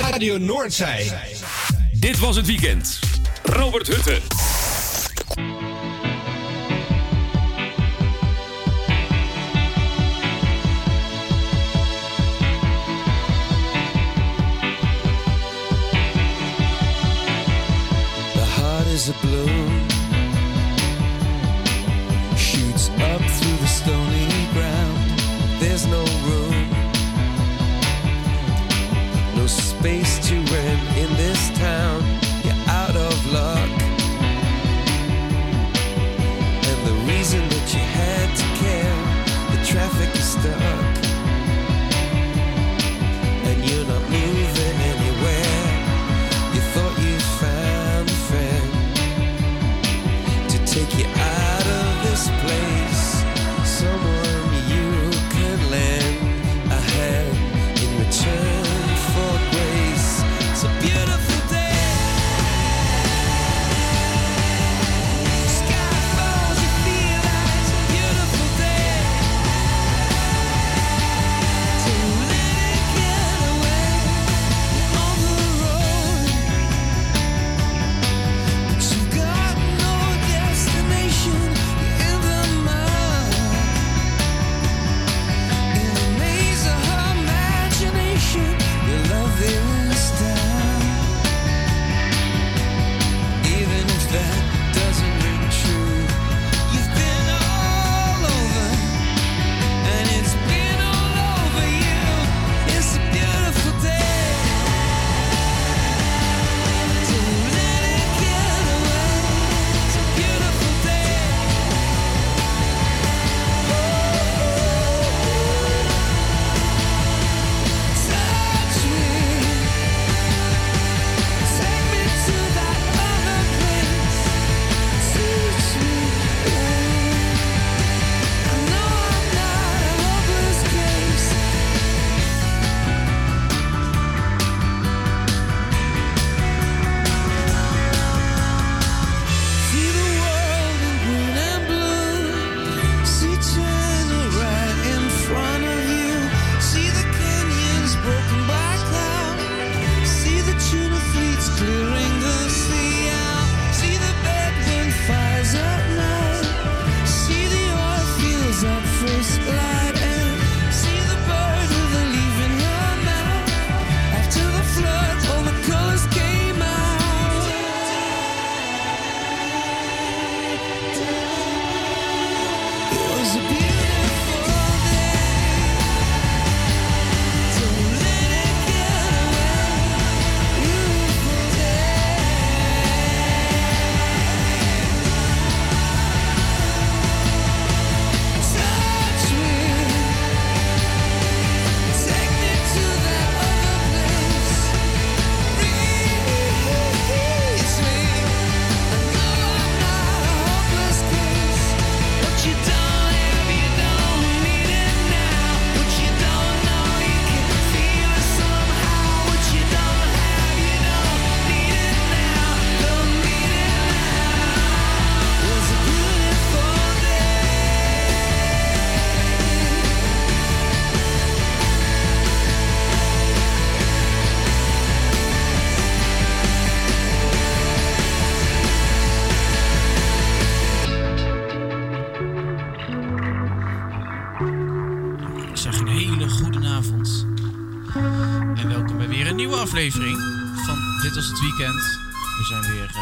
Radio Noordzij. Dit was het weekend. Robert Hutte. The heart is a balloon weekend. We zijn weer eh,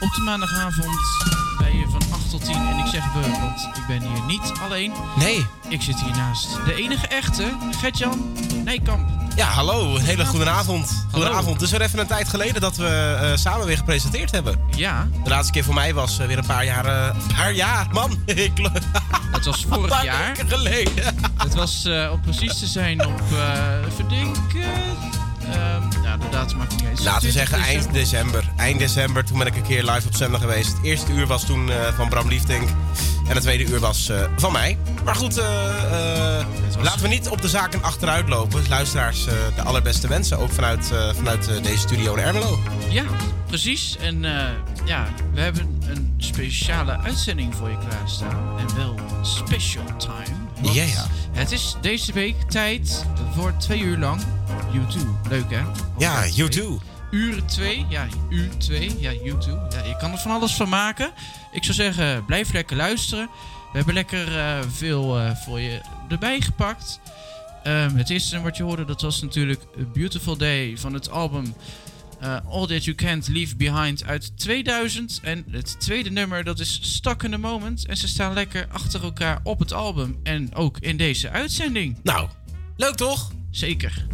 op de maandagavond bij je van 8 tot 10. En ik zeg we, want ik ben hier niet alleen. Nee. Ik zit hier naast de enige echte, Gertjan Nijkamp. Ja, hallo. Een hele goede avond. Goedenavond. Het is weer even een tijd geleden dat we eh, samen weer gepresenteerd hebben. Ja. De laatste keer voor mij was eh, weer een paar jaar... een paar jaar, man. Ik Het was vorig jaar. geleden. Het was, om precies te zijn, op, eh datum maakt niet eens. Laten we 20 zeggen eind december. Eind december, toen ben ik een keer live op zender geweest. Het eerste uur was toen eh, van Bram Liefdink. En het tweede uur was eh, van mij. Maar goed, eh, laten we niet op de zaken achteruit lopen. Luisteraars, de allerbeste wensen. Ook vanuit, vanuit deze studio in Ermelo. Ja, precies. En ja, we hebben een speciale uitzending voor je klaarstaan. En wel special time. Ja, ja. Het is deze week tijd voor twee uur lang YouTube. Leuk hè? Ja, Altijd you twee. too. Uur 2, ja, uur 2, ja, YouTube. Ja, je kan er van alles van maken. Ik zou zeggen, blijf lekker luisteren. We hebben lekker eh, veel eh, voor je erbij gepakt. Ehm, het eerste wat je hoorde, dat was natuurlijk A Beautiful Day van het album eh, All That You Can't Leave Behind uit 2000. En het tweede nummer, dat is Stuck in the Moment. En ze staan lekker achter elkaar op het album. En ook in deze uitzending. Nou, leuk toch? Zeker.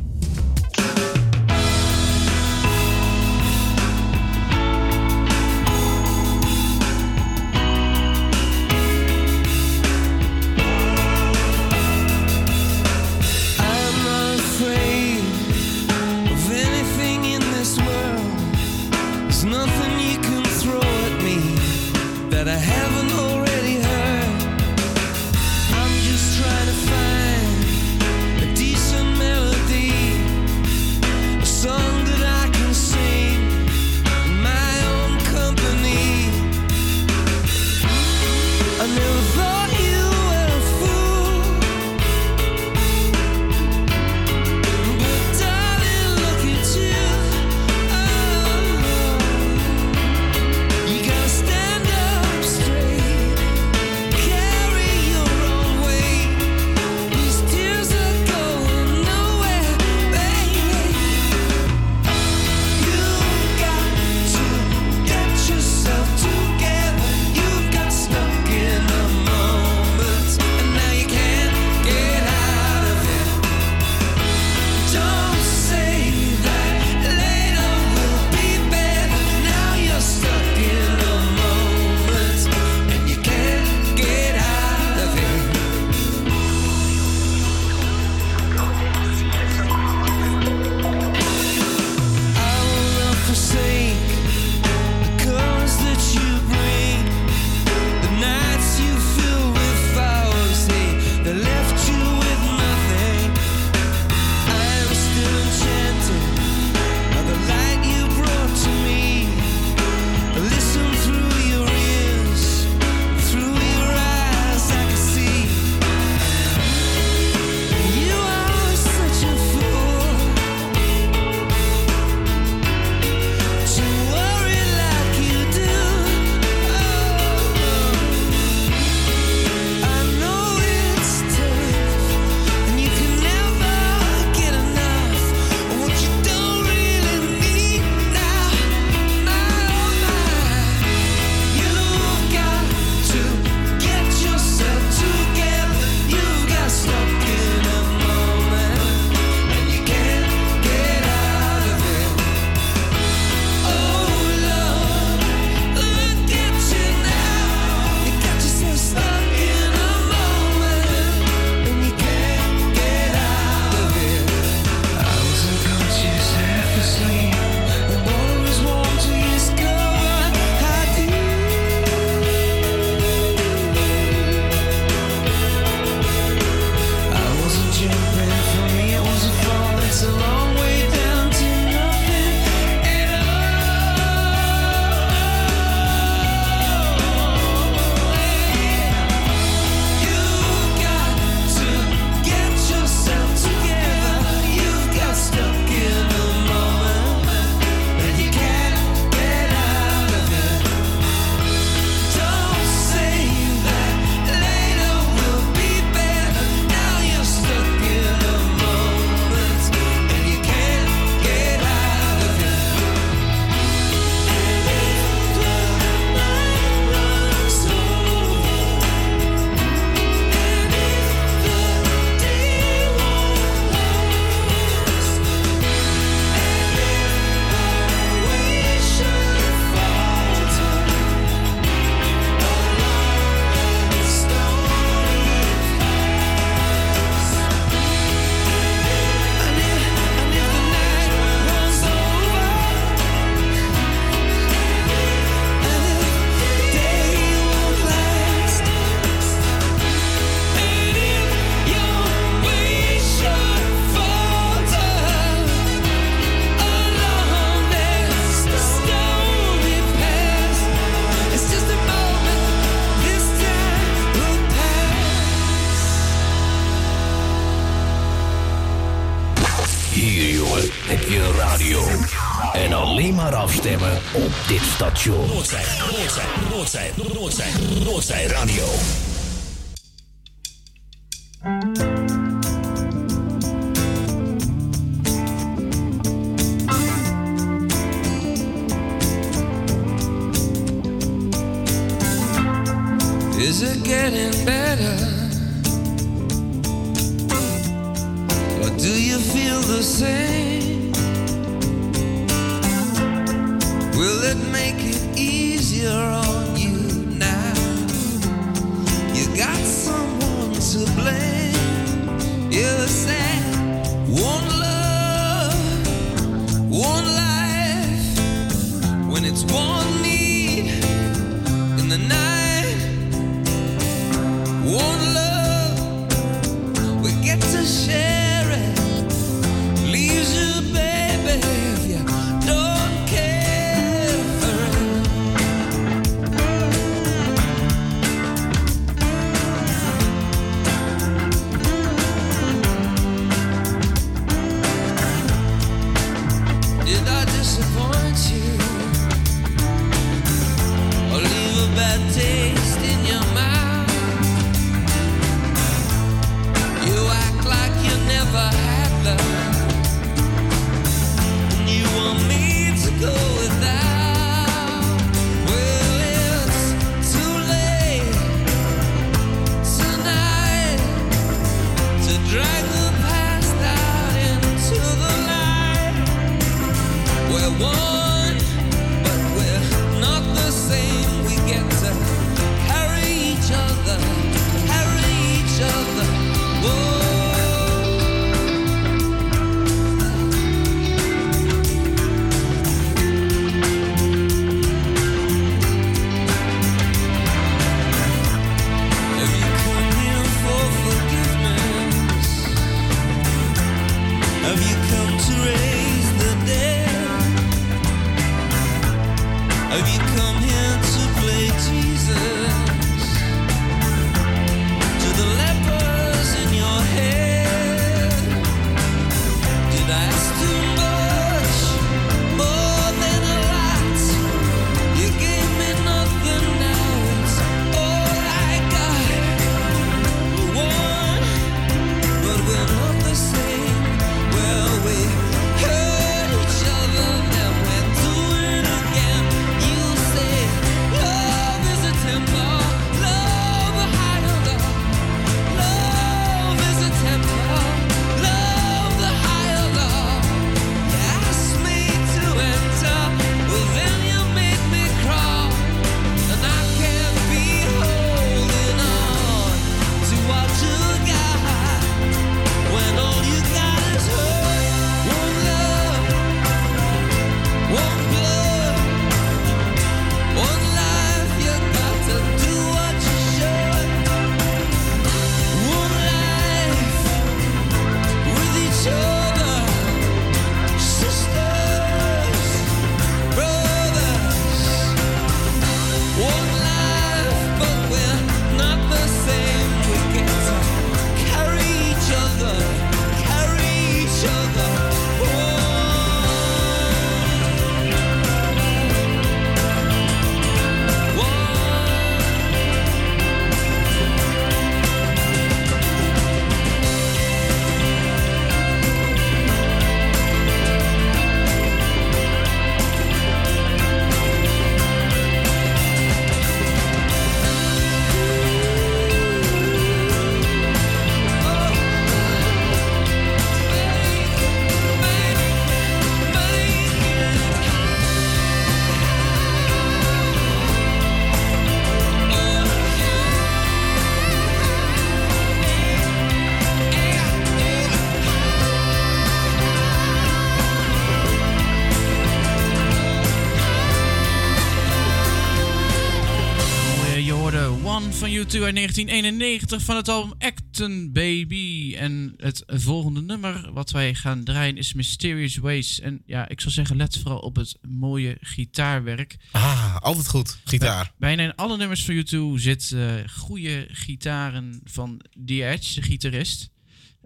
uit 1991 van het album Acton Baby. En het volgende nummer wat wij gaan draaien is Mysterious Ways. En ja, ik zou zeggen, let vooral op het mooie gitaarwerk. Ah, altijd goed, gitaar. Bijna in alle nummers van YouTube zit uh, goede gitaren van The Edge, de gitarist.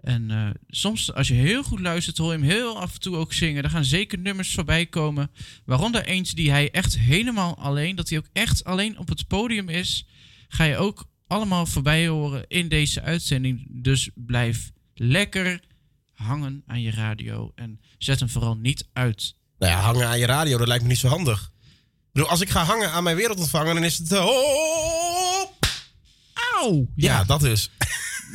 En eh, soms, als je heel goed luistert, hoor je hem heel af en toe ook zingen. Er gaan zeker nummers voorbij komen. Waaronder eentje die hij echt helemaal alleen, dat hij ook echt alleen op het podium is. Ga je ook allemaal voorbij horen in deze uitzending. Dus blijf lekker hangen aan je radio. En zet hem vooral niet uit. Nou ja, hangen aan je radio, dat lijkt me niet zo handig. Ik bedoel, als ik ga hangen aan mijn wereldontvanger, dan is het... eh, oh, Auw! ja, dat dus.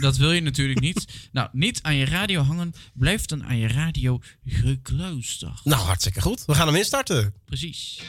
Dat wil je natuurlijk niet. nou, niet aan je radio hangen. Blijf dan aan je radio gekluisterd. Nou, hartstikke goed. We gaan hem instarten. Precies.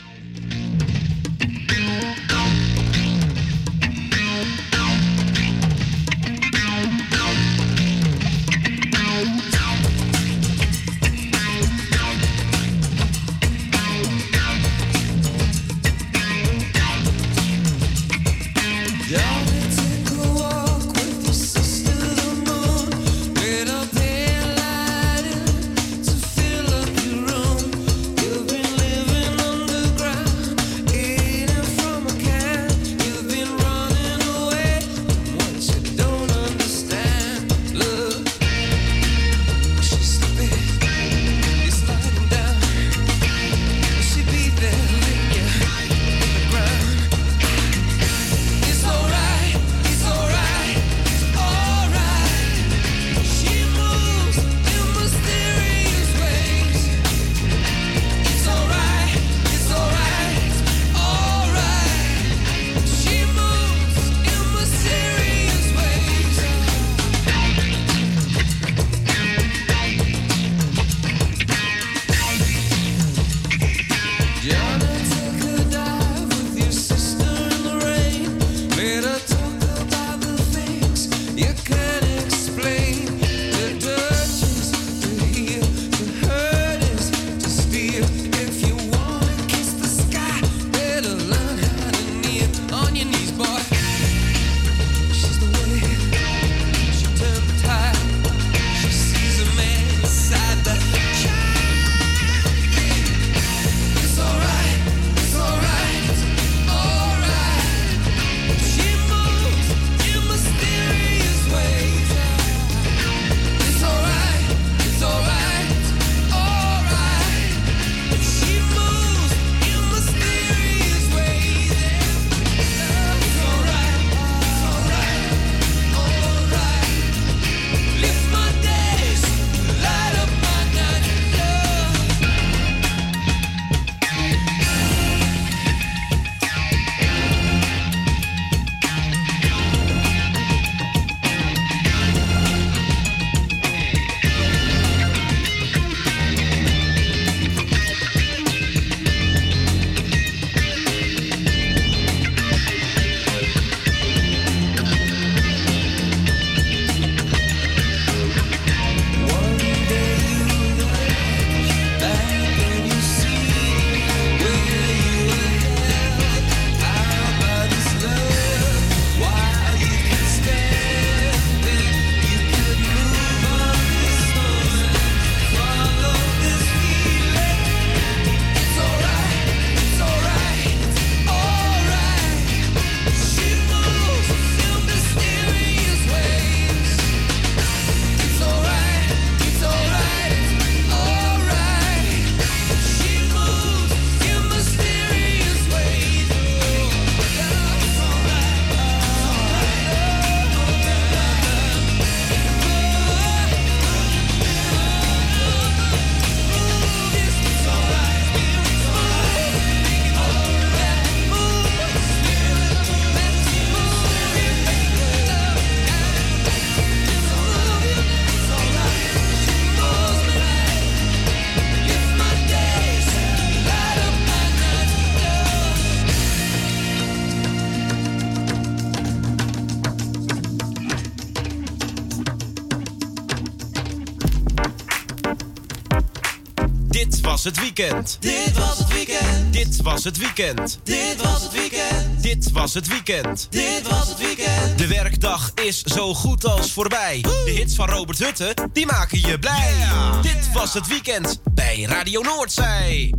Het weekend. Dit was het weekend, Dit was het weekend. dit was het weekend, Dit was het weekend. dit was het weekend. De werkdag is zo goed als voorbij. De hits van Robert Hutte, die maken je blij. Dit was het weekend bij Radio Noordzij.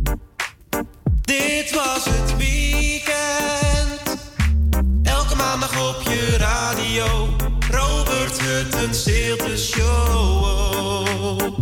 Dit was het weekend. Elke maandag op je radio. Robert Hut, het Zilte Show.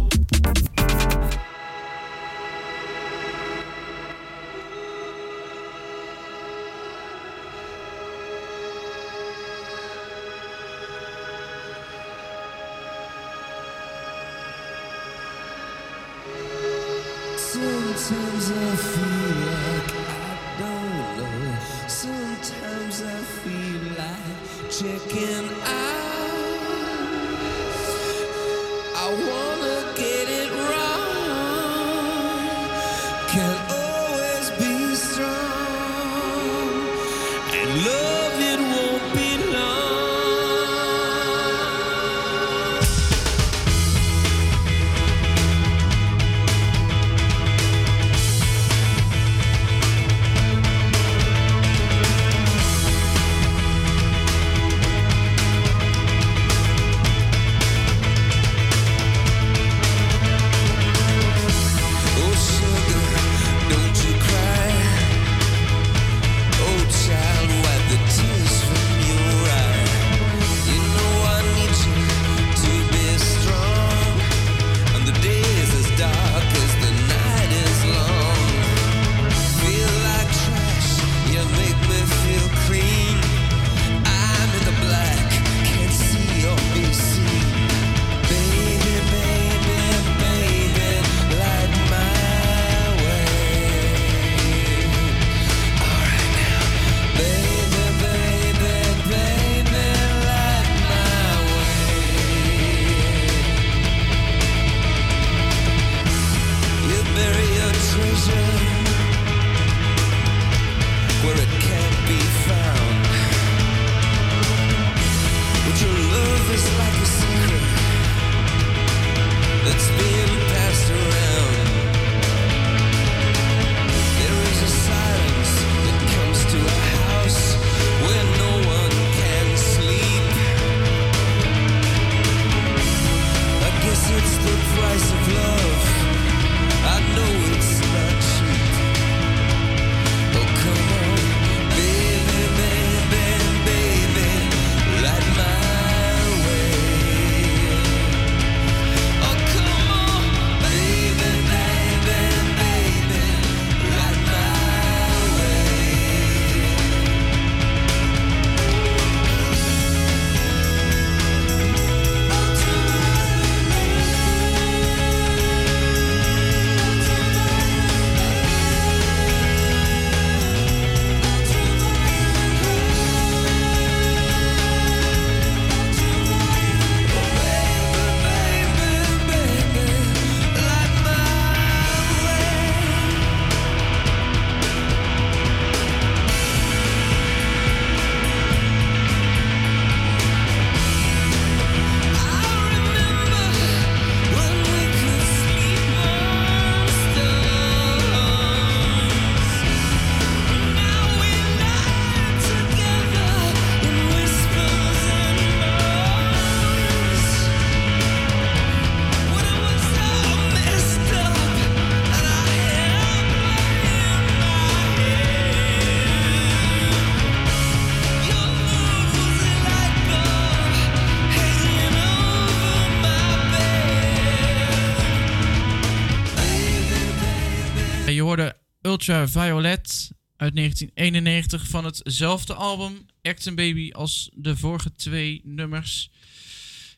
Ultraviolet uit 1991 van hetzelfde album Acton Baby als de vorige twee nummers.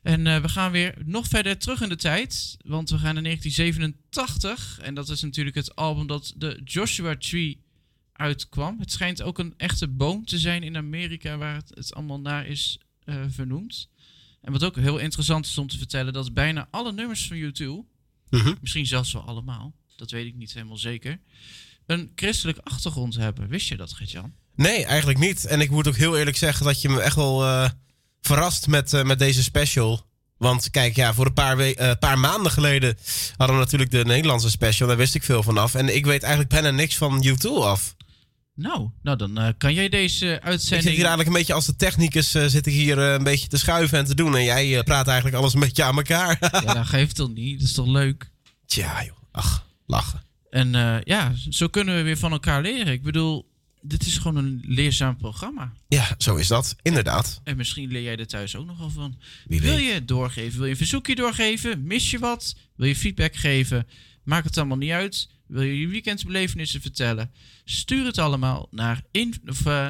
En eh, we gaan weer nog verder terug in de tijd, want we gaan naar 1987. En dat is natuurlijk het album dat de Joshua Tree uitkwam. Het schijnt ook een echte boom te zijn in Amerika waar het, het allemaal naar is eh, vernoemd. En wat ook heel interessant is om te vertellen, dat bijna alle nummers van U2, Mhm. misschien zelfs wel allemaal, dat weet ik niet helemaal zeker, een christelijke achtergrond hebben. Wist je dat, Gert-Jan? Nee, eigenlijk niet. En ik moet ook heel eerlijk zeggen dat je me echt wel eh, verrast met, eh, met deze special. Want kijk, ja, voor een paar, we- eh, paar maanden geleden hadden we natuurlijk de Nederlandse special. Daar wist ik veel vanaf. En ik weet eigenlijk bijna niks van U2 af. Nou, nou dan kan jij deze Ik uitzending... zit hier eigenlijk een beetje als de technicus eh, zit ik hier een beetje te schuiven en te doen. En jij praat eigenlijk alles een beetje aan elkaar. Ja, dat geeft toch niet? Dat is toch leuk? Tja, joh. Ach, lachen. En eh, ja, zo kunnen we weer van elkaar leren. Ik bedoel, dit is gewoon een leerzaam programma. Ja, zo is dat. Inderdaad. En misschien leer jij er thuis ook nogal van. Wie wil je het doorgeven? Wil je een verzoekje doorgeven? Mis je wat? Wil je feedback geven? Maakt het allemaal niet uit. Wil je je weekendbelevenissen vertellen? Stuur het allemaal naar in, of, eh,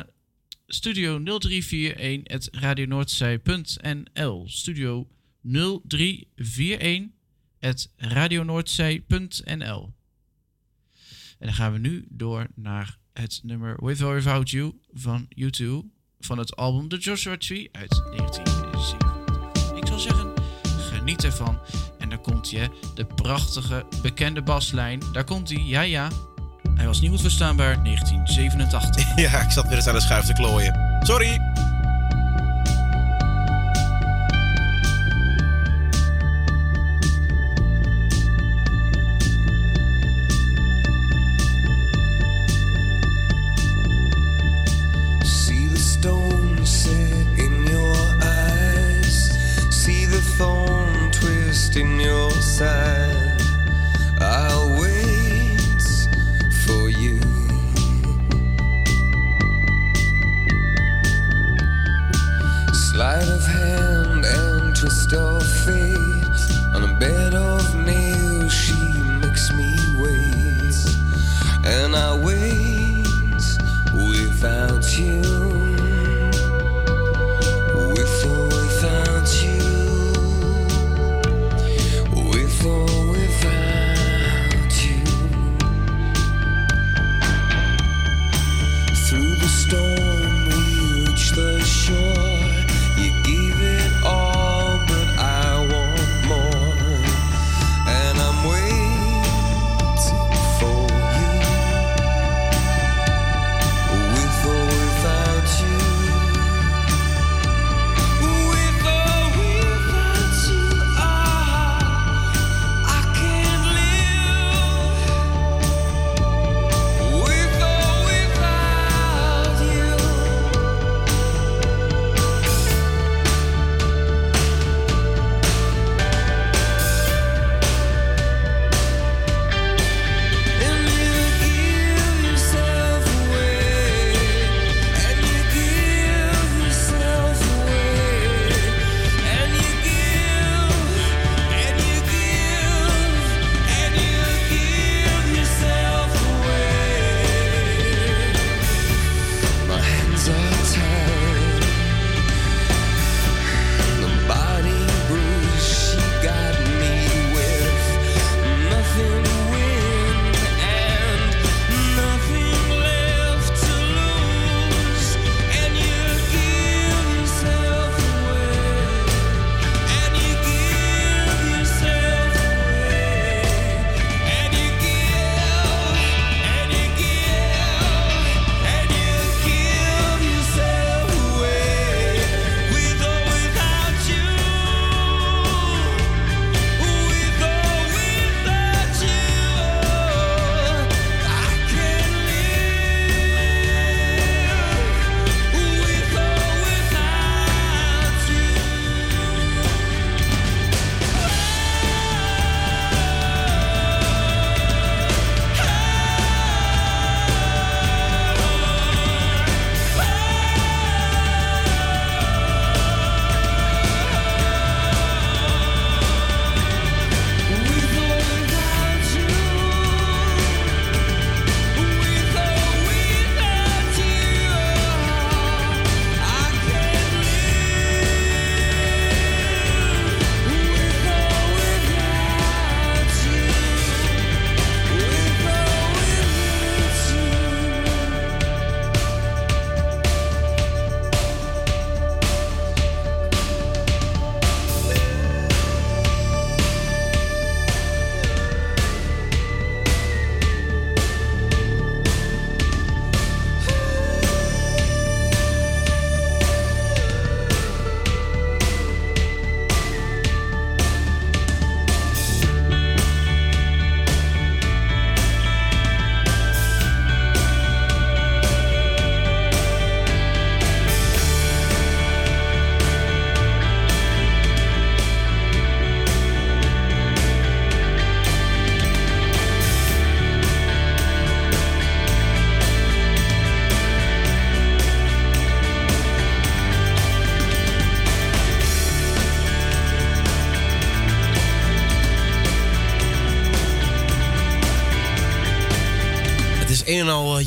studio 0341 radionoordzij.nl Studio 0341 radionoordzij.nl En dan gaan we nu door naar het nummer With or Without You van U2 van het album The Joshua Tree uit 1977. Ik zal zeggen, geniet ervan. En daar komt je, de prachtige, bekende baslijn. Daar komt hij, ja ja. Hij was niet goed verstaanbaar, 1987. Ja, ik zat weer eens aan de schuif te klooien. Sorry.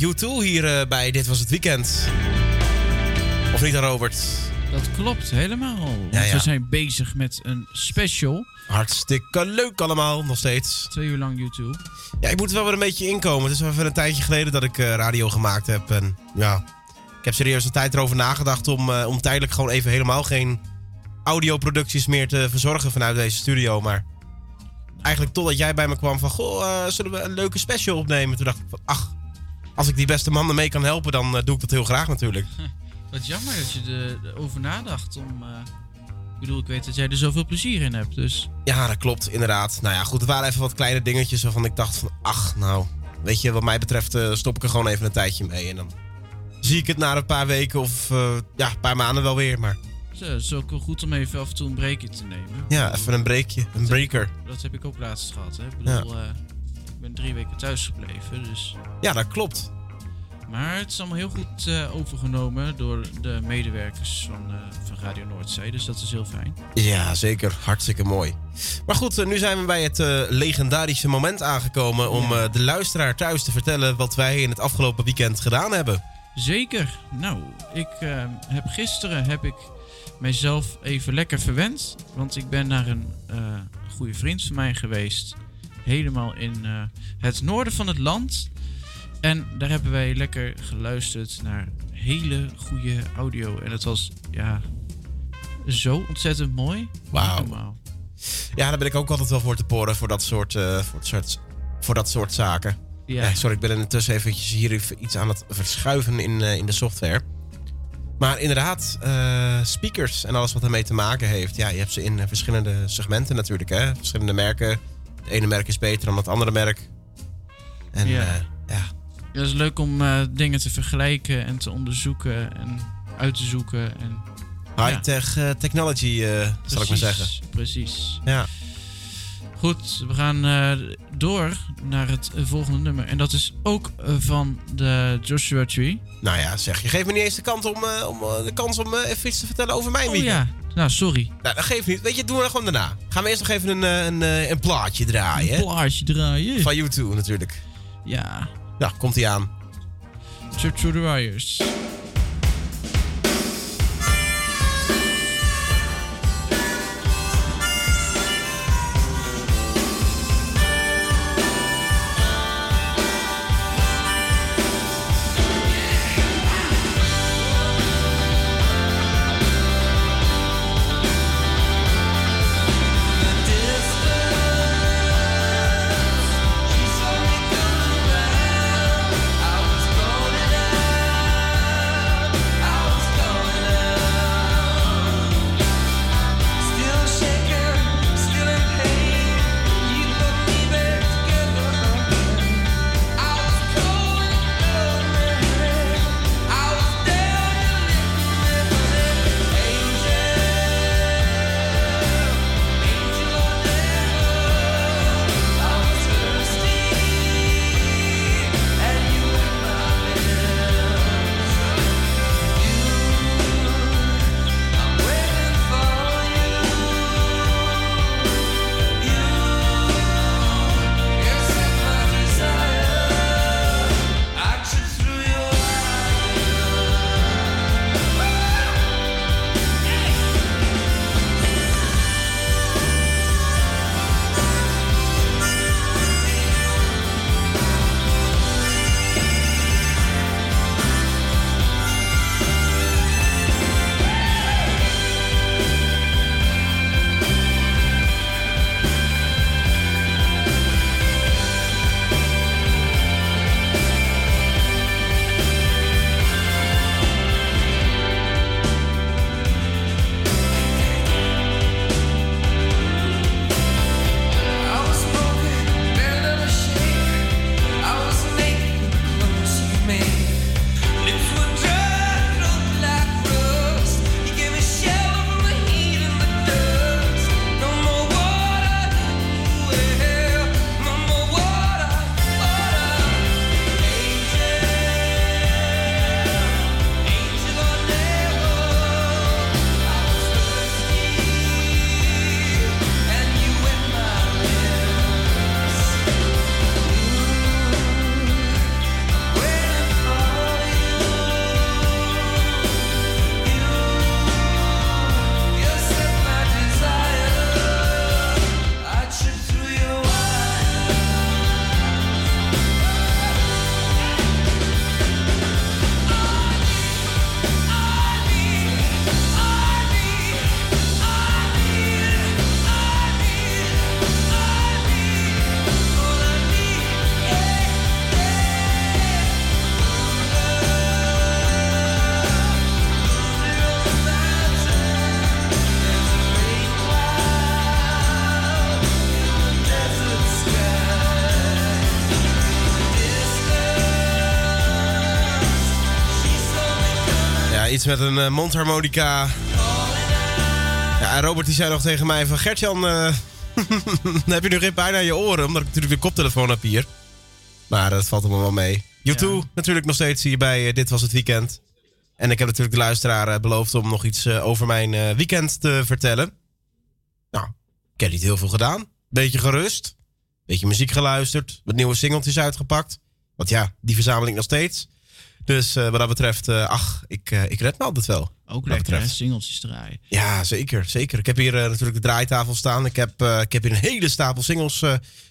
U2 hier eh, bij Dit Was Het Weekend. Of niet, Robert? Dat klopt, helemaal. Ja, ja. We zijn bezig met een special. Hartstikke leuk allemaal, nog steeds. Twee uur lang YouTube. Ja, ik moet er wel weer een beetje inkomen. Het is wel even een tijdje geleden dat ik eh, radio gemaakt heb. En ja, ik heb serieus een tijd erover nagedacht om, eh, om tijdelijk gewoon even helemaal geen audioproducties meer te verzorgen vanuit deze studio. Maar eigenlijk totdat jij bij me kwam van, goh, zullen we een leuke special opnemen? Toen dacht ik van, ach, als ik die beste man ermee kan helpen, dan eh, doe ik dat heel graag natuurlijk. Wat jammer dat je er- erover nadacht om... eh, ik bedoel, ik weet dat jij er zoveel plezier in hebt, dus... Ja, dat klopt, inderdaad. Nou ja, goed, er waren even wat kleine dingetjes waarvan ik dacht van... Ach, nou, weet je, wat mij betreft eh, stop ik er gewoon even een tijdje mee. En dan zie ik het na een paar weken of ja, een paar maanden wel weer. Maar Zo, het is ook wel goed om even af en toe een breakje te nemen. ja, even een breekje, een breaker. Dat heb ik ook laatst gehad, hè. Ik bedoel, ben drie weken thuis gebleven, dus... Ja, dat klopt. Maar het is allemaal heel goed eh, overgenomen door de medewerkers van, eh, van Radio Noordzee. Dus dat is heel fijn. Ja, zeker. Hartstikke mooi. Maar goed, eh, nu zijn we bij het legendarische moment aangekomen... om de luisteraar thuis te vertellen wat wij in het afgelopen weekend gedaan hebben. Zeker. Nou, ik heb gisteren heb ik mijzelf even lekker verwend. Want ik ben naar een goede vriend van mij geweest. Helemaal in eh, het noorden van het land. En daar hebben wij lekker geluisterd naar hele goede audio. En het was, ja, zo ontzettend mooi. Wauw. Ja, daar ben ik ook altijd wel voor te poren voor dat soort, eh, voor het soort, voor dat soort zaken. Ja, Ja, sorry, ik ben intussen eventjes hier even iets aan het verschuiven in, eh, in de software. Maar inderdaad, eh, speakers en alles wat ermee te maken heeft. Ja, je hebt ze in eh, verschillende segmenten natuurlijk. Hè? Verschillende merken. Het ene merk is beter dan het andere merk. En Ja. ja, ja. Het is leuk om eh, dingen te vergelijken en te onderzoeken en uit te zoeken. En, high-tech eh, technology, eh, zal ik maar Precies, zeggen. Precies. Ja. Goed, we gaan eh, door naar het eh, volgende nummer. En dat is ook eh, van de Joshua Tree. Nou ja, zeg, je geeft me niet eens de, kans om, eh, om, eh, de kans om eh, even iets te vertellen over mijn Oh weekend. ja, nou sorry. Nou, dat geeft niet. Weet je, doen we dat gewoon daarna. Gaan we eerst nog even een, eh, een, eh, een plaatje draaien. hè? Plaatje draaien. Van YouTube natuurlijk. Ja, Ja, komt hij aan. Church to iets met een eh, mondharmonica. Ja, en Robert die zei nog tegen mij van... Gertjan, eh, dan heb je nu geen pijn aan je oren. Omdat ik natuurlijk de koptelefoon heb hier. Maar dat valt allemaal wel mee. U2 Ja. natuurlijk nog steeds hier bij eh, Dit Was Het Weekend. En ik heb natuurlijk de luisteraar eh, beloofd om nog iets eh, over mijn eh, weekend te vertellen. Nou, ik heb niet heel veel gedaan. Beetje gerust. Beetje muziek geluisterd. Wat nieuwe singeltjes uitgepakt. Want ja, die verzamel ik nog steeds. Dus eh, wat dat betreft, eh, ach, ik, eh, ik red me altijd wel. Ook lekker, hè? Singeltjes draaien. Ja, zeker, zeker. Ik heb hier natuurlijk de draaitafel staan. Ik heb, ik heb hier een hele stapel singles.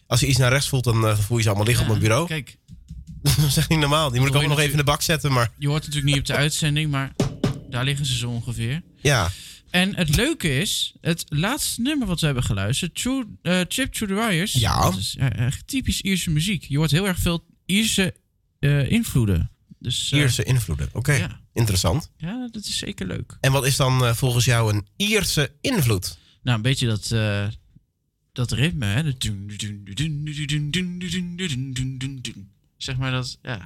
als je iets naar rechts voelt, dan voel je ze allemaal liggen op mijn bureau. Kijk, dat is echt niet normaal. Die moet ik ook nog even in de bak zetten. Maar je hoort natuurlijk niet op de uitzending, maar daar liggen ze zo ongeveer. ja, En het leuke is, het laatste nummer wat we hebben geluisterd, True, Chip to the Wires. Ja. Dat is echt typisch Ierse muziek. Je hoort heel erg veel Ierse invloeden. Dus, uh, Ierse invloeden. Oké, interessant. Ja, dat is zeker leuk. En wat is dan volgens jou een Ierse invloed? Nou, een beetje dat, uh, dat ritme, hè. Zeg maar dat, ja.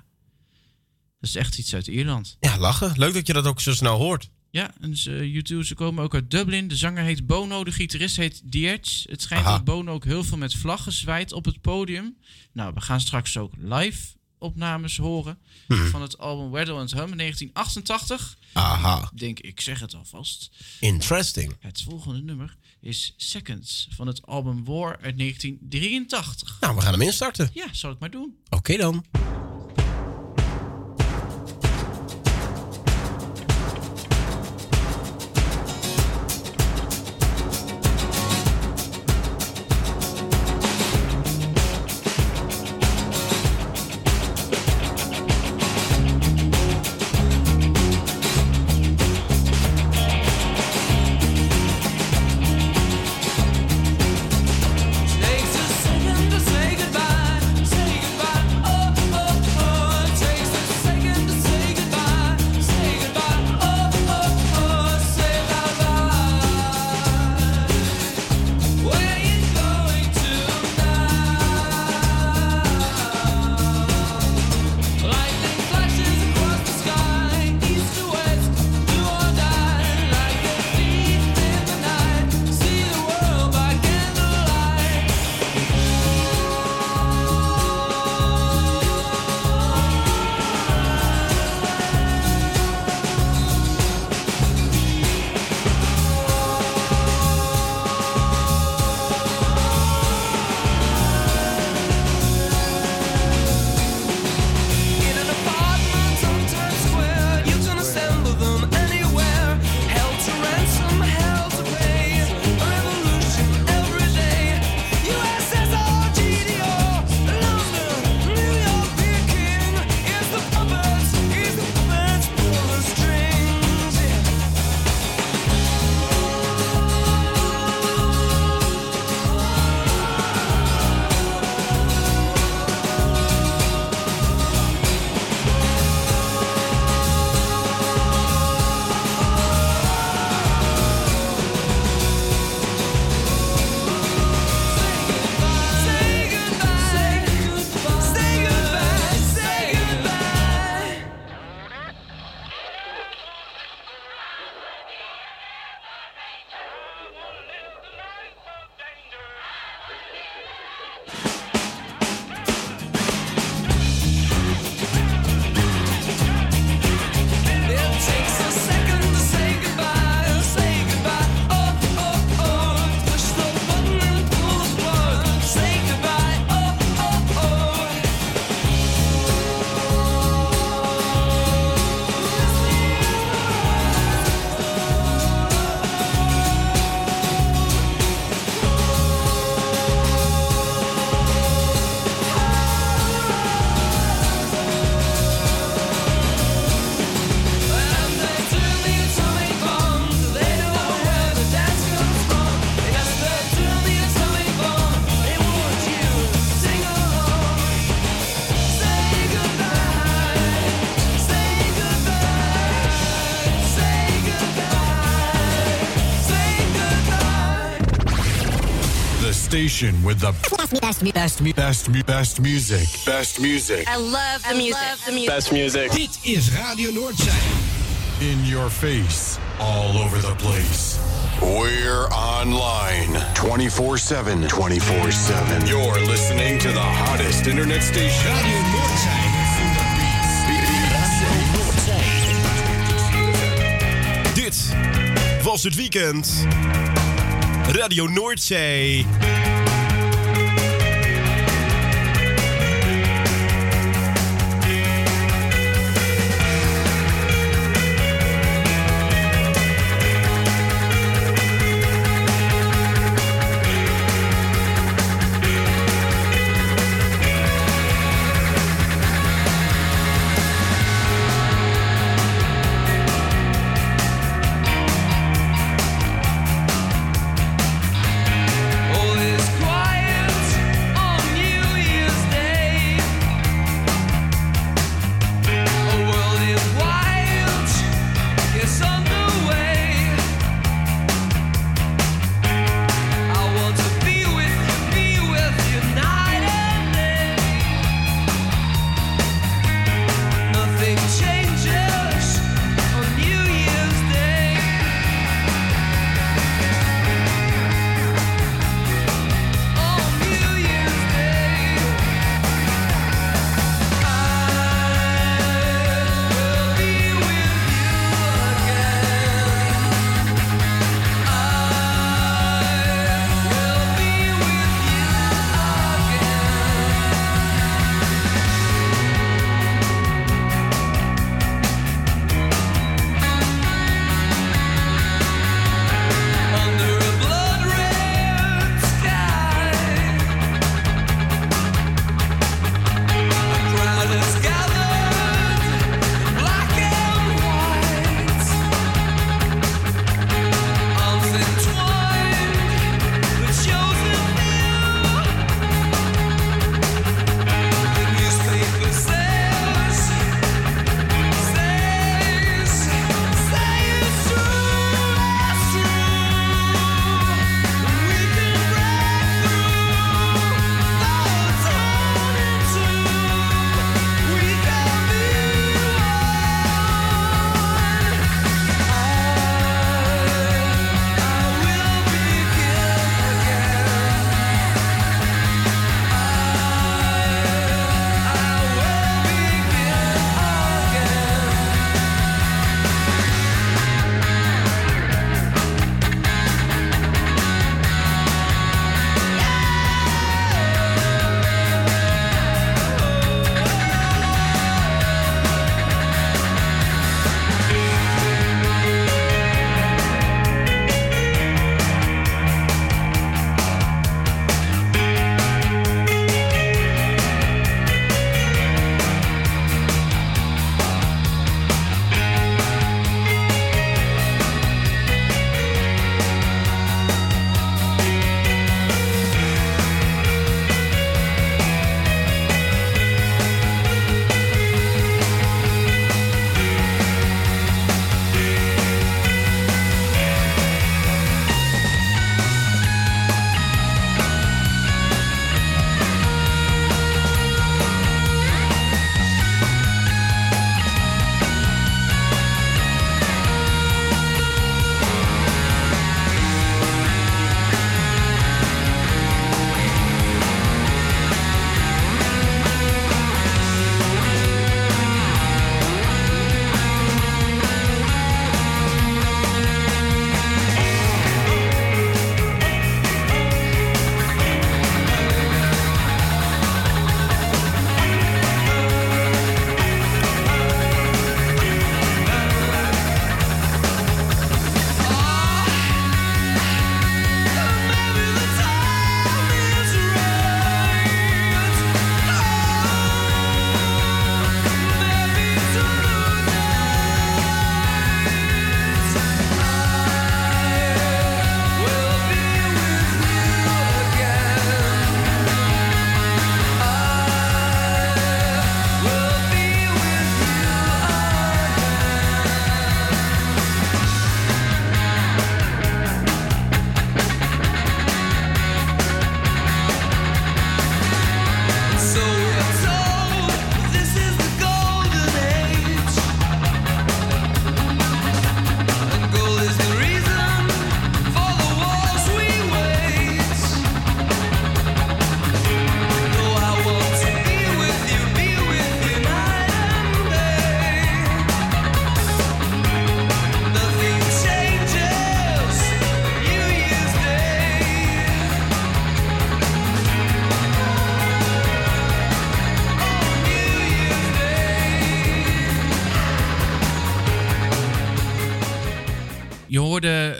Dat is echt iets uit Ierland. Ja, lachen. Leuk dat je dat ook zo snel hoort. Ja, en ze, ze komen ook uit Dublin. De zanger heet Bono, de gitarist heet Dietz. Het schijnt dat Bono ook heel veel met vlaggen zwaait op het podium. Nou, we gaan straks ook live opnames horen van het album Weddle and Hum in 1988. Aha, denk, ik zeg het alvast. interesting. Het volgende nummer is Seconds van het album War uit 1983. Nou, we gaan hem instarten. Ja, zal ik maar doen. Oké dan. Station with the best, best, best, best music. Best music. I love the music. the music. Dit is Radio Noordzee. In your face. All over the place. We're online 24 7. 24 7. You're listening to the hottest internet station. Radio Noordzij. Radio Dit was het weekend. Radio Noordzee.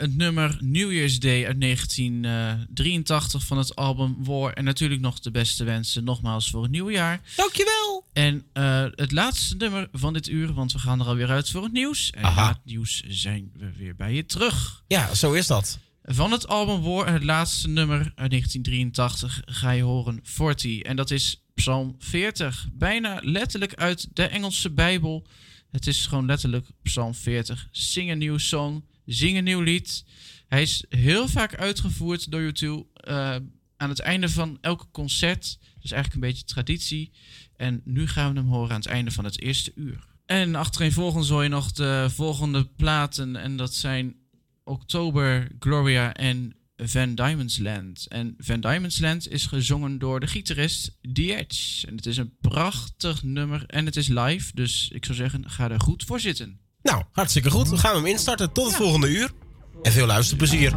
Het nummer New Year's Day uit 1983 van het album War. En natuurlijk nog de beste wensen nogmaals voor het nieuwe jaar. Dankjewel. En eh, het laatste nummer van dit uur, want we gaan er alweer uit voor het nieuws. En Aha. na het nieuws zijn we weer bij je terug. Ja, zo is dat. Van het album War, het laatste nummer uit 1983, ga je horen 40. En dat is Psalm 40. Bijna letterlijk uit de Engelse Bijbel. Het is gewoon letterlijk Psalm 40. Zing een nieuw song, zing een nieuw lied. Hij is heel vaak uitgevoerd door YouTube eh, aan het einde van elke concert. Dus eigenlijk een beetje traditie. En nu gaan we hem horen aan het einde van het eerste uur. En achtereenvolgens hoor je nog de volgende platen. En dat zijn Oktober, Gloria en Van Diemen's Land. En Van Diemen's Land is gezongen door de gitarist The Edge. En het is een prachtig nummer en het is live. Dus ik zou zeggen, ga er goed voor zitten. Nou, hartstikke goed. Dan gaan we hem instarten. Tot het volgende uur. En veel luisterplezier.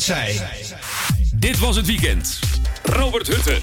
Zij. Dit was het weekend. Robert Hutte.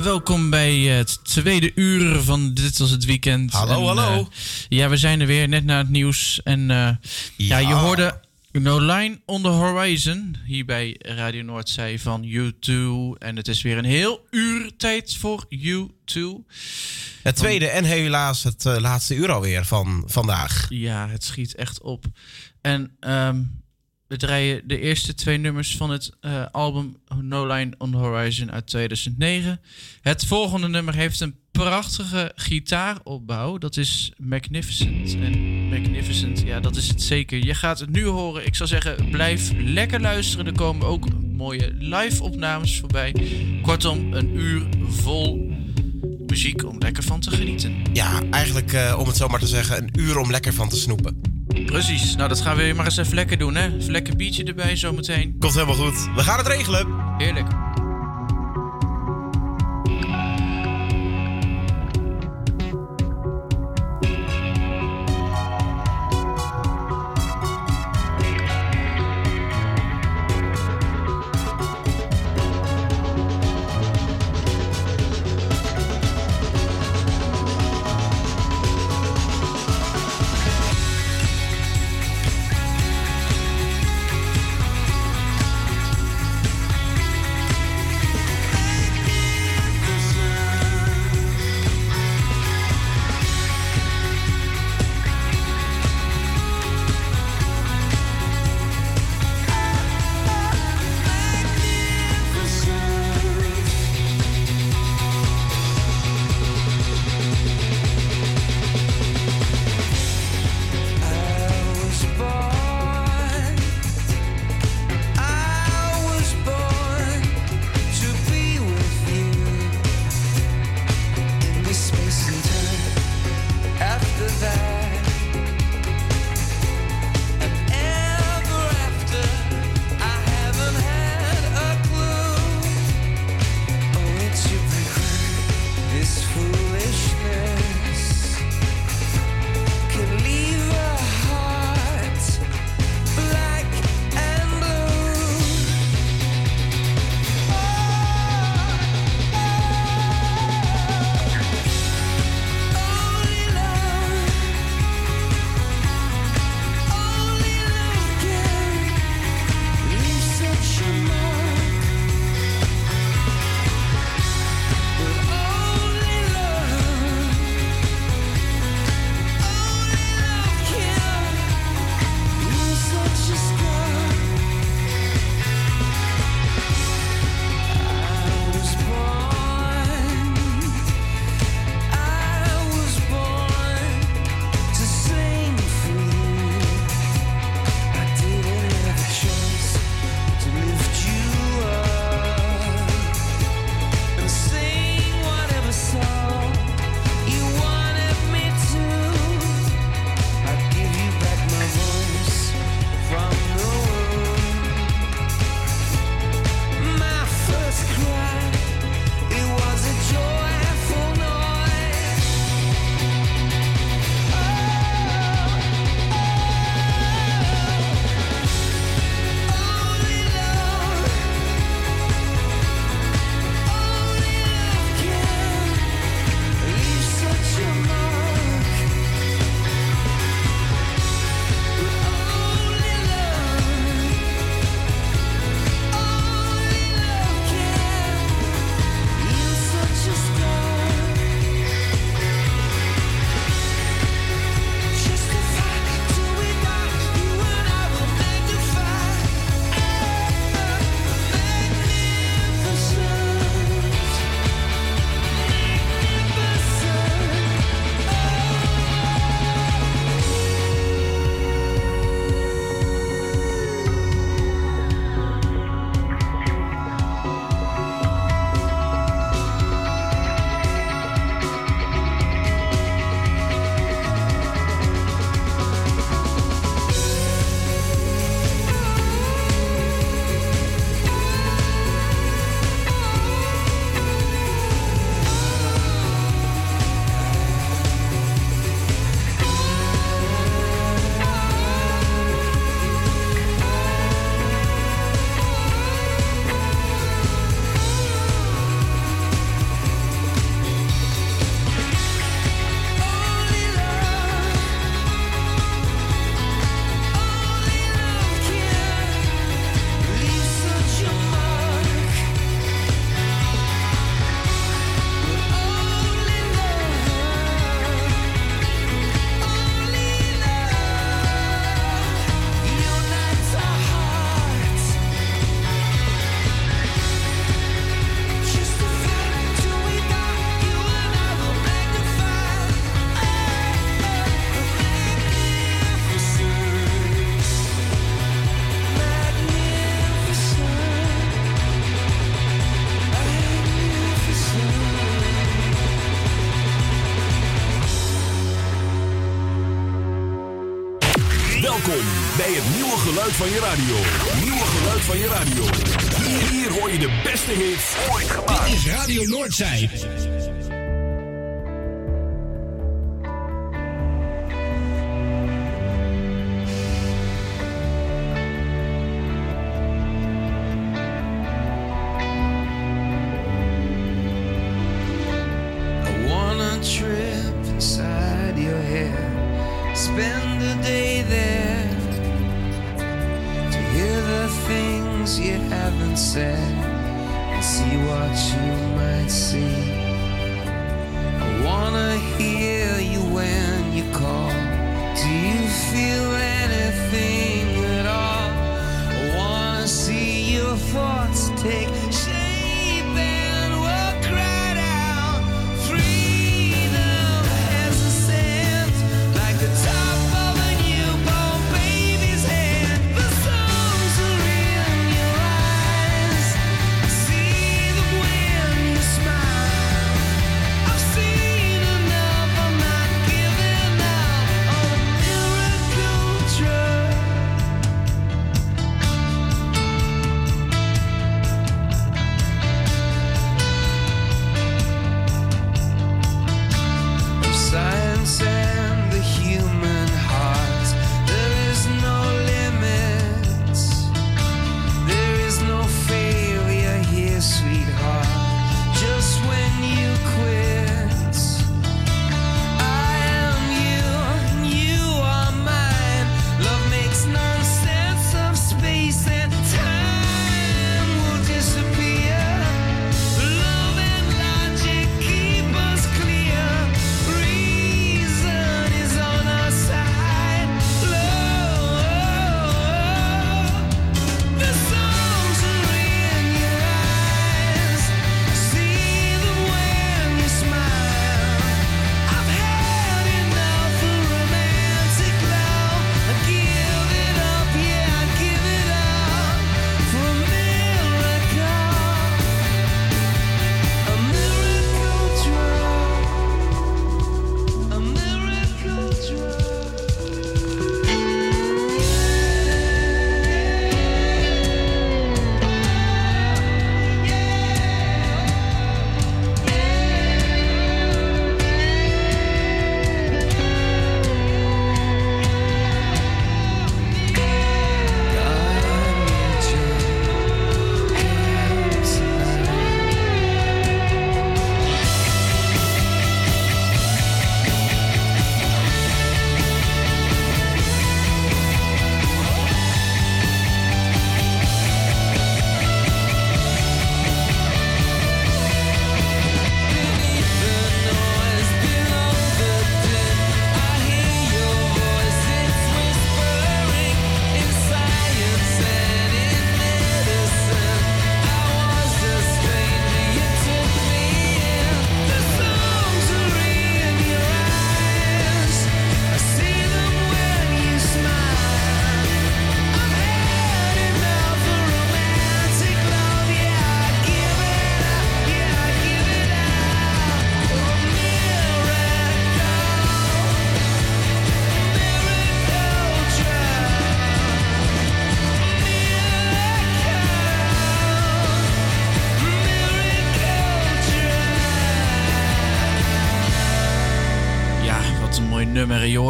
Ja, welkom bij het tweede uur van Dit was het weekend. Hallo, hallo. eh, ja, we zijn er weer net na het nieuws. En eh, ja. je hoorde No Line on the Horizon hier bij Radio Noordzee van U2. En het is weer een heel uur tijd voor U2. Het tweede en helaas het eh, laatste uur alweer van vandaag. Ja, het schiet echt op. En ehm, we draaien de eerste twee nummers van het eh, album No Line on the Horizon uit 2009. Het volgende nummer heeft een prachtige gitaaropbouw. Dat is Magnificent. En Magnificent, ja, dat is het zeker. Je gaat het nu horen. Ik zou zeggen, blijf lekker luisteren. Er komen ook mooie live-opnames voorbij. Kortom, een uur vol muziek om lekker van te genieten. Ja, eigenlijk eh, om het zo maar te zeggen, een uur om lekker van te snoepen. Precies. Nou, dat gaan we maar eens even lekker doen, hè? Even lekker biertje erbij zometeen. Komt helemaal goed. We gaan het regelen. Heerlijk. Geluid van je radio. Nieuwe geluid van je radio. Hier, hier hoor je de beste hits ooit gemaakt. Dit is Radio Noordzij.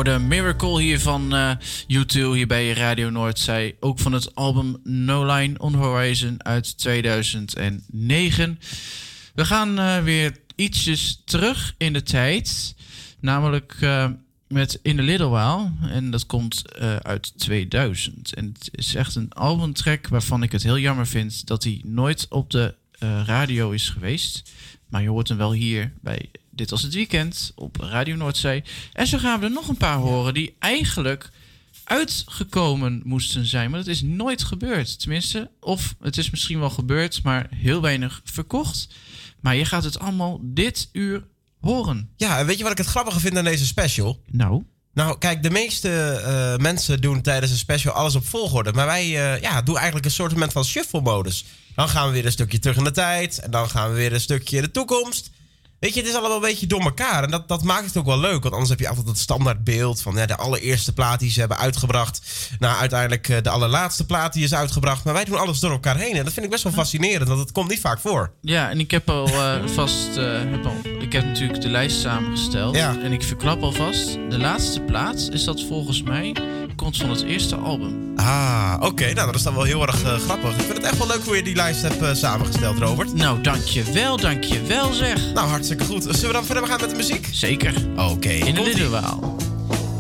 Hoorde Miracle hier van eh U2 hier bij Radio Noordzij. Ook van het album No Line on Horizon uit 2009. We gaan eh, weer ietsjes terug in de tijd. Namelijk eh, met In a Little While. En dat komt uit 2000. En het is echt een albumtrack waarvan ik het heel jammer vind... dat hij nooit op de radio is geweest. Maar je hoort hem wel hier bij Dit Was Het Weekend op Radio Noordzee. En zo gaan we er nog een paar horen die eigenlijk uitgekomen moesten zijn. Maar dat is nooit gebeurd. Tenminste, of het is misschien wel gebeurd, maar heel weinig verkocht. Maar je gaat het allemaal dit uur horen. Ja, en weet je wat ik het grappige vind aan deze special? Nou? Nou, kijk, de meeste eh, mensen doen tijdens een special alles op volgorde. Maar wij eh, ja, doen eigenlijk een soort van shuffle-modus. Dan gaan we weer een stukje terug in de tijd. En dan gaan we weer een stukje in de toekomst. Weet je, het is allemaal een beetje door elkaar. En dat, dat maakt het ook wel leuk. Want anders heb je altijd het standaard beeld van ja, de allereerste plaat die ze hebben uitgebracht. Nou, uiteindelijk eh, de allerlaatste plaat die is uitgebracht. Maar wij doen alles door elkaar heen. En dat vind ik best wel fascinerend, want het komt niet vaak voor. Ja, en ik heb al eh, vast. eh, heb al, ik heb natuurlijk de lijst samengesteld. Ja. En ik verklap alvast. De laatste plaats is dat volgens mij. Komt van het eerste album. Ah, oké. Nou, dat is dan wel heel erg eh, grappig. Ik vind het echt wel leuk hoe je die lijst hebt eh, samengesteld, Robert. Nou, dankjewel, dankjewel zeg. Nou, hartstikke goed. Zullen we dan verder gaan met de muziek? Zeker. Oké. In een little while.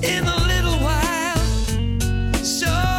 In a little while, surely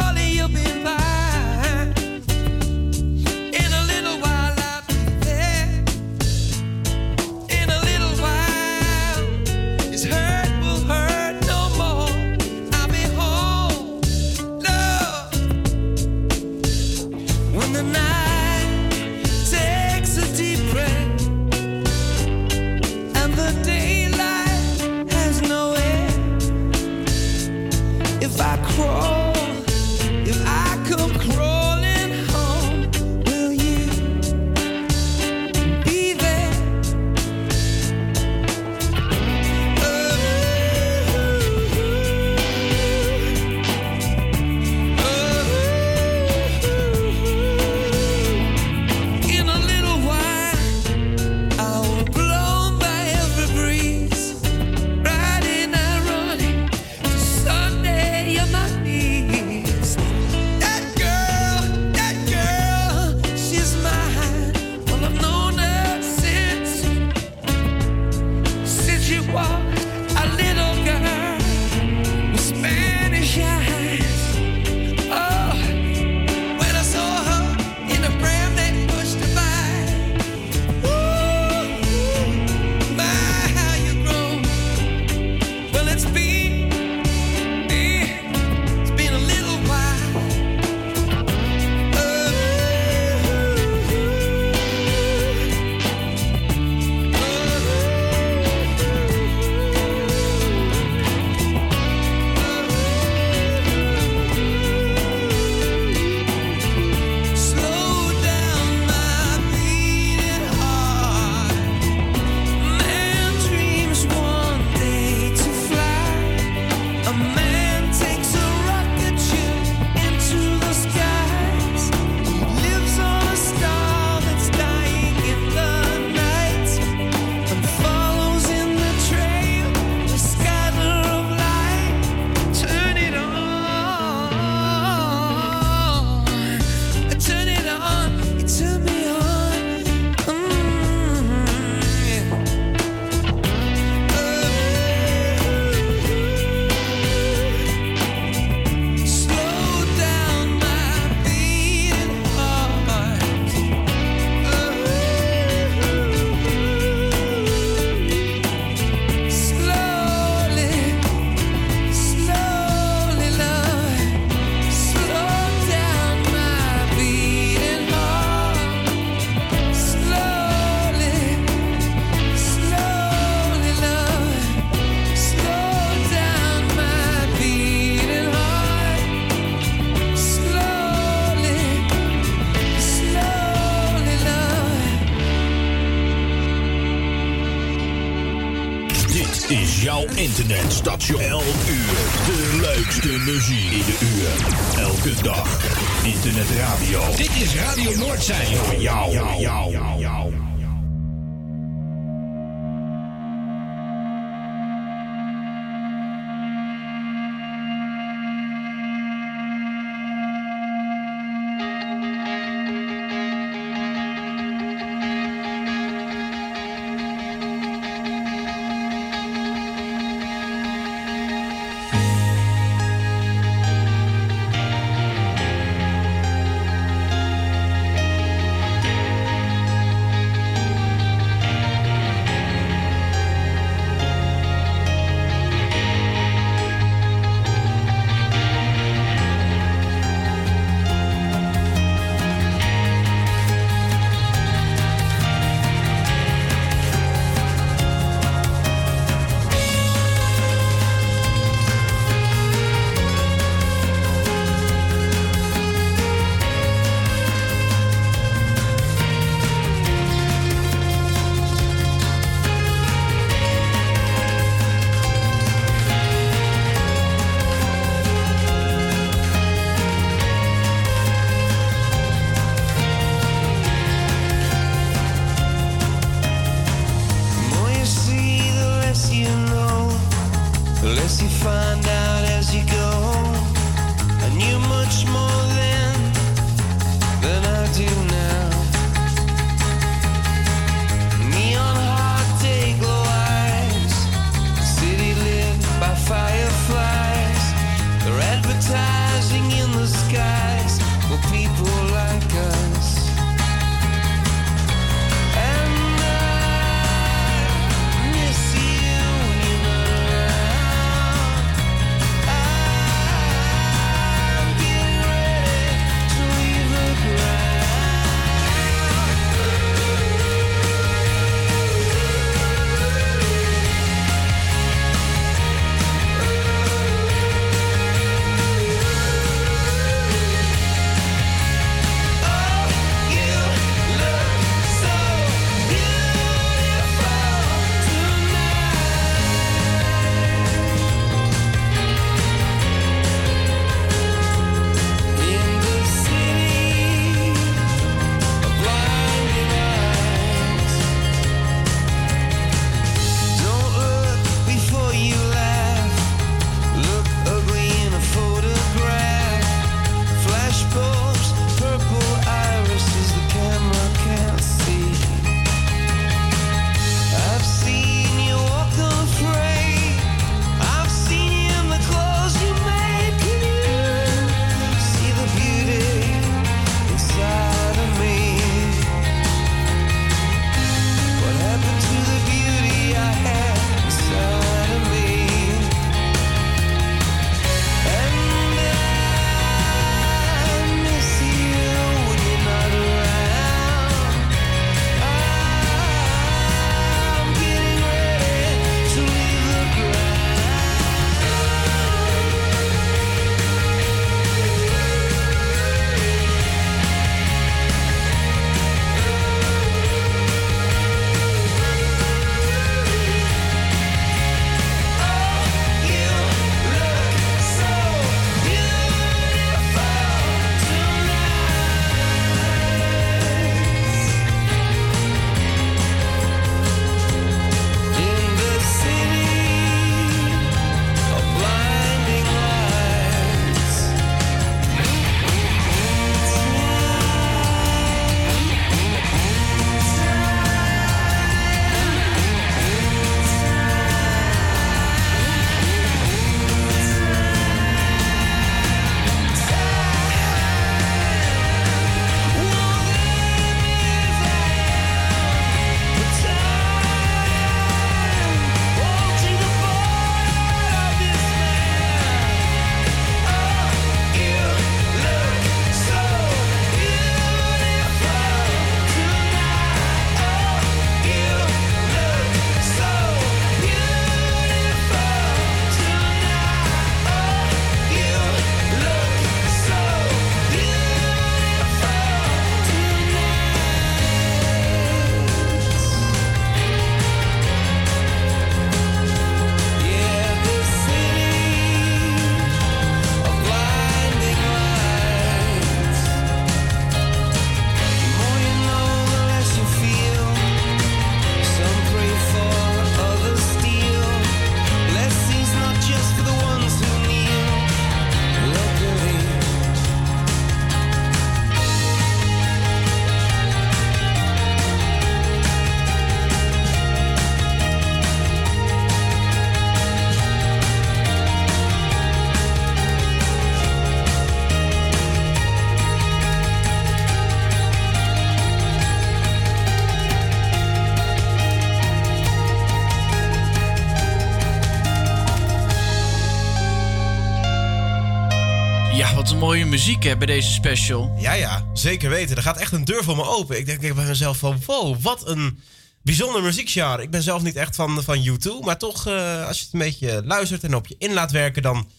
muziek bij deze special. Ja, ja, zeker weten. Er gaat echt een deur voor me open. Ik denk bij mezelf van, wow, wat een bijzonder muziekgenre. Ik ben zelf niet echt van, van U2, maar toch, eh, als je het een beetje luistert en op je in laat werken, dan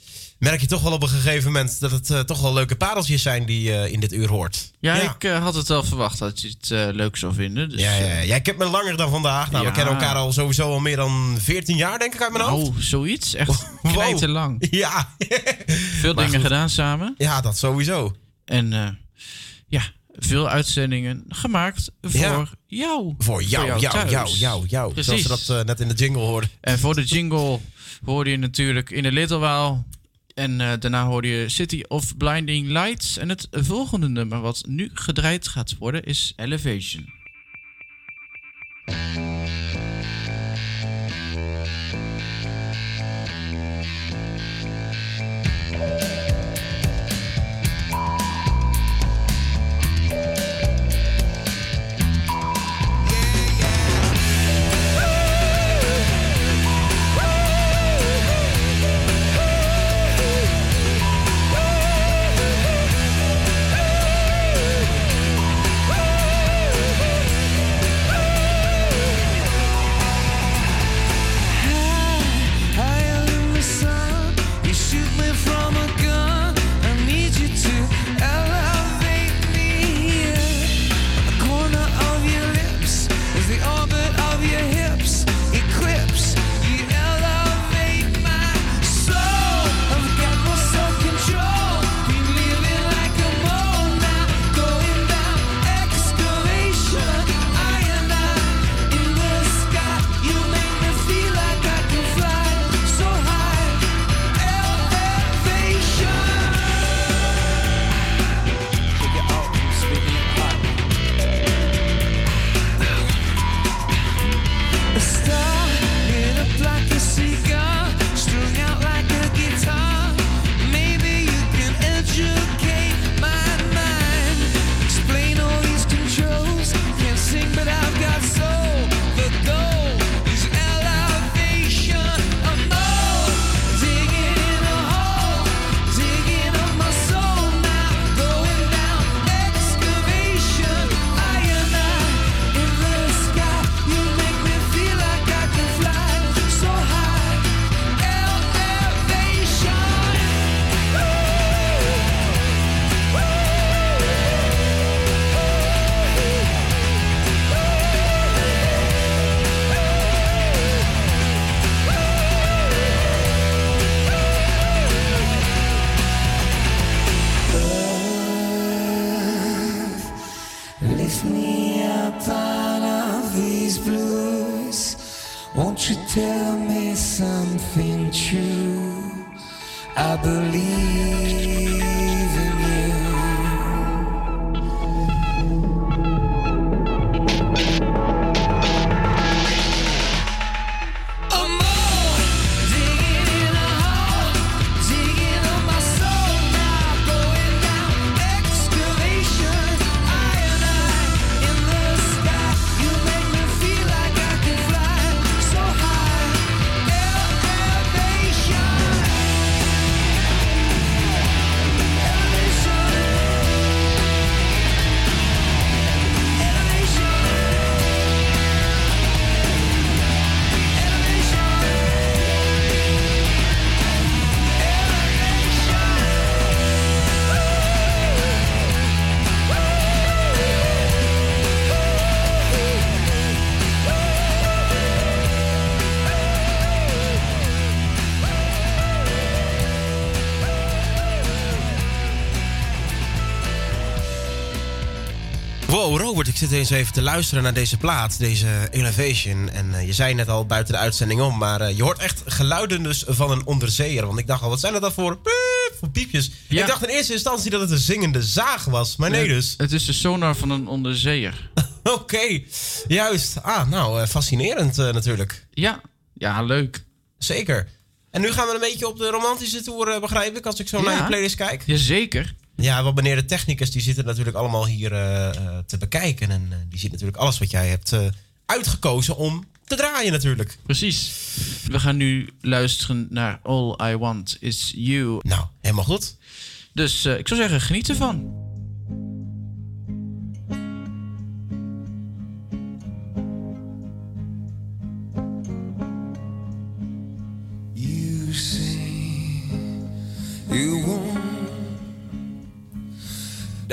merk je toch wel op een gegeven moment dat het eh, toch wel leuke pareltjes zijn die je in dit uur hoort. Ja, ik eh, had het wel verwacht dat je het eh, leuk zou vinden. Dus, Ja, ja, eh, ja, ik heb me langer dan vandaag. Nou, Ja. we kennen elkaar al sowieso al meer dan 14 jaar, denk ik, uit mijn hoofd. Oh, zoiets. Echt Wow. te lang. Ja. Veel Maar dingen goed. gedaan samen. Ja, dat sowieso. En eh, ja, veel uitzendingen gemaakt voor Ja. jou. Voor jou, jou, jou, jou, jou. Zoals Precies. we dat eh, net in de jingle hoorden. En voor de jingle hoorde je natuurlijk In a Little While. En eh, daarna hoorde je City of Blinding Lights. En het volgende nummer wat nu gedraaid gaat worden is Elevation. Zit eens even te luisteren naar deze plaat, deze Elevation. En eh, je zei net al buiten de uitzending om, maar eh, je hoort echt geluiden dus van een onderzeeër. Want ik dacht al, wat zijn dat dan voor, piep, voor piepjes? Ja. Ik dacht in eerste instantie dat het een zingende zaag was, maar nee dus. Het is de sonar van een onderzeeër. Oké, juist. Ah, nou, eh, fascinerend eh, natuurlijk. Ja, ja, leuk. Zeker. En nu gaan we een beetje op de romantische tour, eh, begrijp ik, als ik zo naar je playlist kijk. Jazeker. Ja, want meneer de technicus, die zitten natuurlijk allemaal hier eh, eh, te bekijken. En eh, die ziet natuurlijk alles wat jij hebt uitgekozen om te draaien natuurlijk. Precies. We gaan nu luisteren naar All I Want Is You. Nou, helemaal goed. Dus ik zou zeggen, geniet ervan.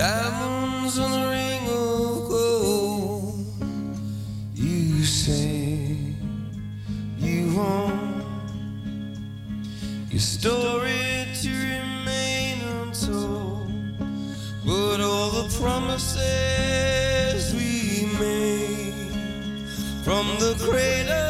Diamonds on a ring of gold. You say you want your story to remain untold, but all the promises we made from the cradle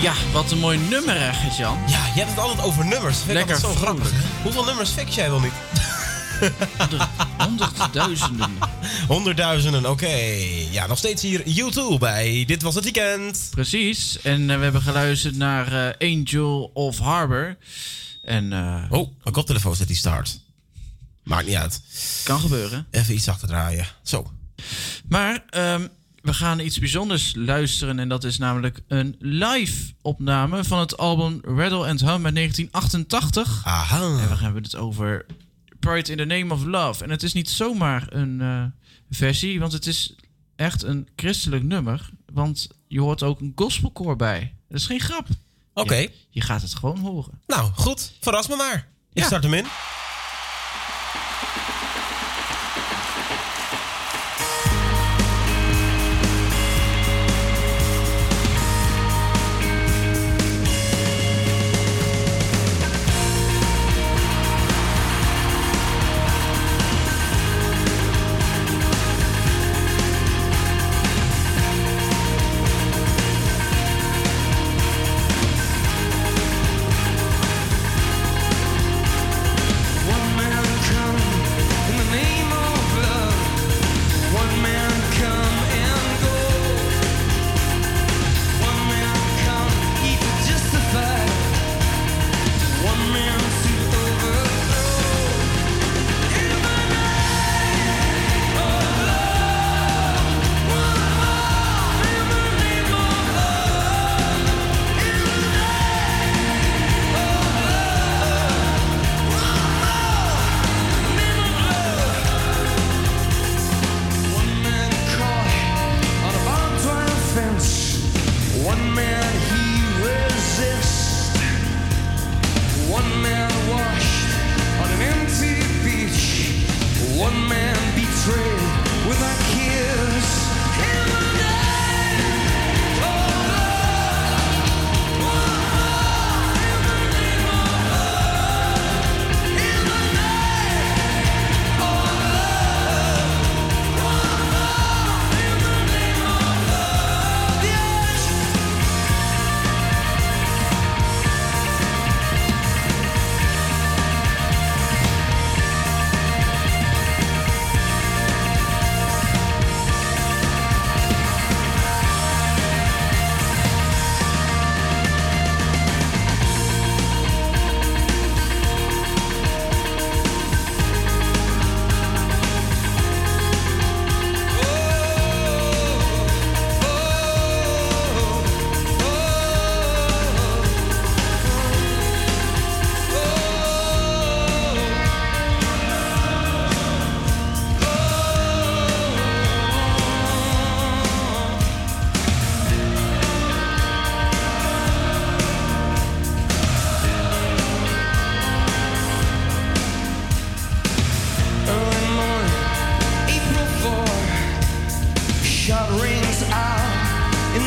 Ja, wat een mooi nummer, hè, Gert-Jan. Ja, je hebt het altijd over nummers. Vind Lekker zo grappig. hè? Hoeveel nummers fix jij wel niet? Honderd- Honderdduizenden. Honderdduizenden, oké. Ja, nog steeds hier YouTube bij Dit Was Het Weekend. Precies. En eh, we hebben geluisterd naar eh, Angel of Harbor. En eh, Oh, mijn koptelefoon zet die start. Maakt niet uit. kan gebeuren. Even iets achterdraaien. Zo. Maar ehm, we gaan iets bijzonders luisteren. En dat is namelijk een live opname van het album Rattle and Hum uit 1988. Aha. En we hebben het over Pride in the Name of Love. En het is niet zomaar een eh, versie, want het is echt een christelijk nummer. Want je hoort ook een gospelkoor bij. Dat is geen grap. Oké. Je, je gaat het gewoon horen. Nou, goed. Verras me maar. Ik Ja. start hem in.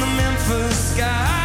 The Memphis sky.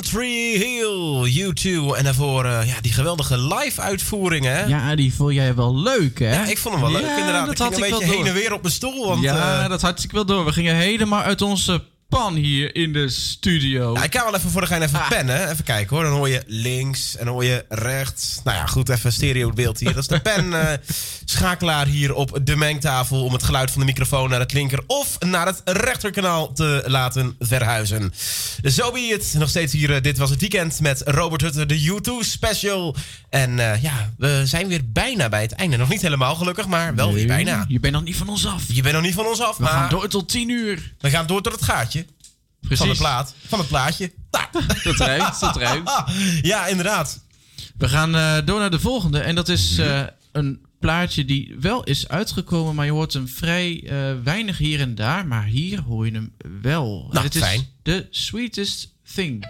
Tree Hill, U2. En daarvoor eh, ja, die geweldige live-uitvoeringen. Ja, die vond jij wel leuk, hè? Ja, ik vond hem wel leuk Ja, inderdaad. dat ik had een ik wel beetje heen en weer op mijn stoel. Want, ja, eh, dat had ik wel door. We gingen helemaal uit onze pan hier in de studio. ja, ik kan wel even voor de gein Ah. even pennen. Even kijken hoor. Dan hoor je links en dan hoor je rechts. Nou ja, goed, even stereo beeld hier. Dat is de pen eh, schakelaar hier op de mengtafel... om het geluid van de microfoon naar het linker of naar het rechterkanaal te laten verhuizen. Zo be het. Nog steeds hier, eh, dit was het weekend met Robert Hutte, de U2 special. En eh, ja, we zijn weer bijna bij het einde. Nog niet helemaal gelukkig, maar wel weer bijna. Je bent nog niet van ons af. Je bent nog niet van ons af, We maar gaan door tot 10 uur. we gaan door tot het gaatje. Precies. Van de plaat. Van het plaatje. Nou. Dat ruimt, dat ruimt. Ja, inderdaad. We gaan eh, door naar de volgende. En dat is eh, een plaatje die wel is uitgekomen, maar je hoort hem vrij eh, weinig hier en daar. Maar hier hoor je hem wel. Nou, Het is fijn. The Sweetest Thing.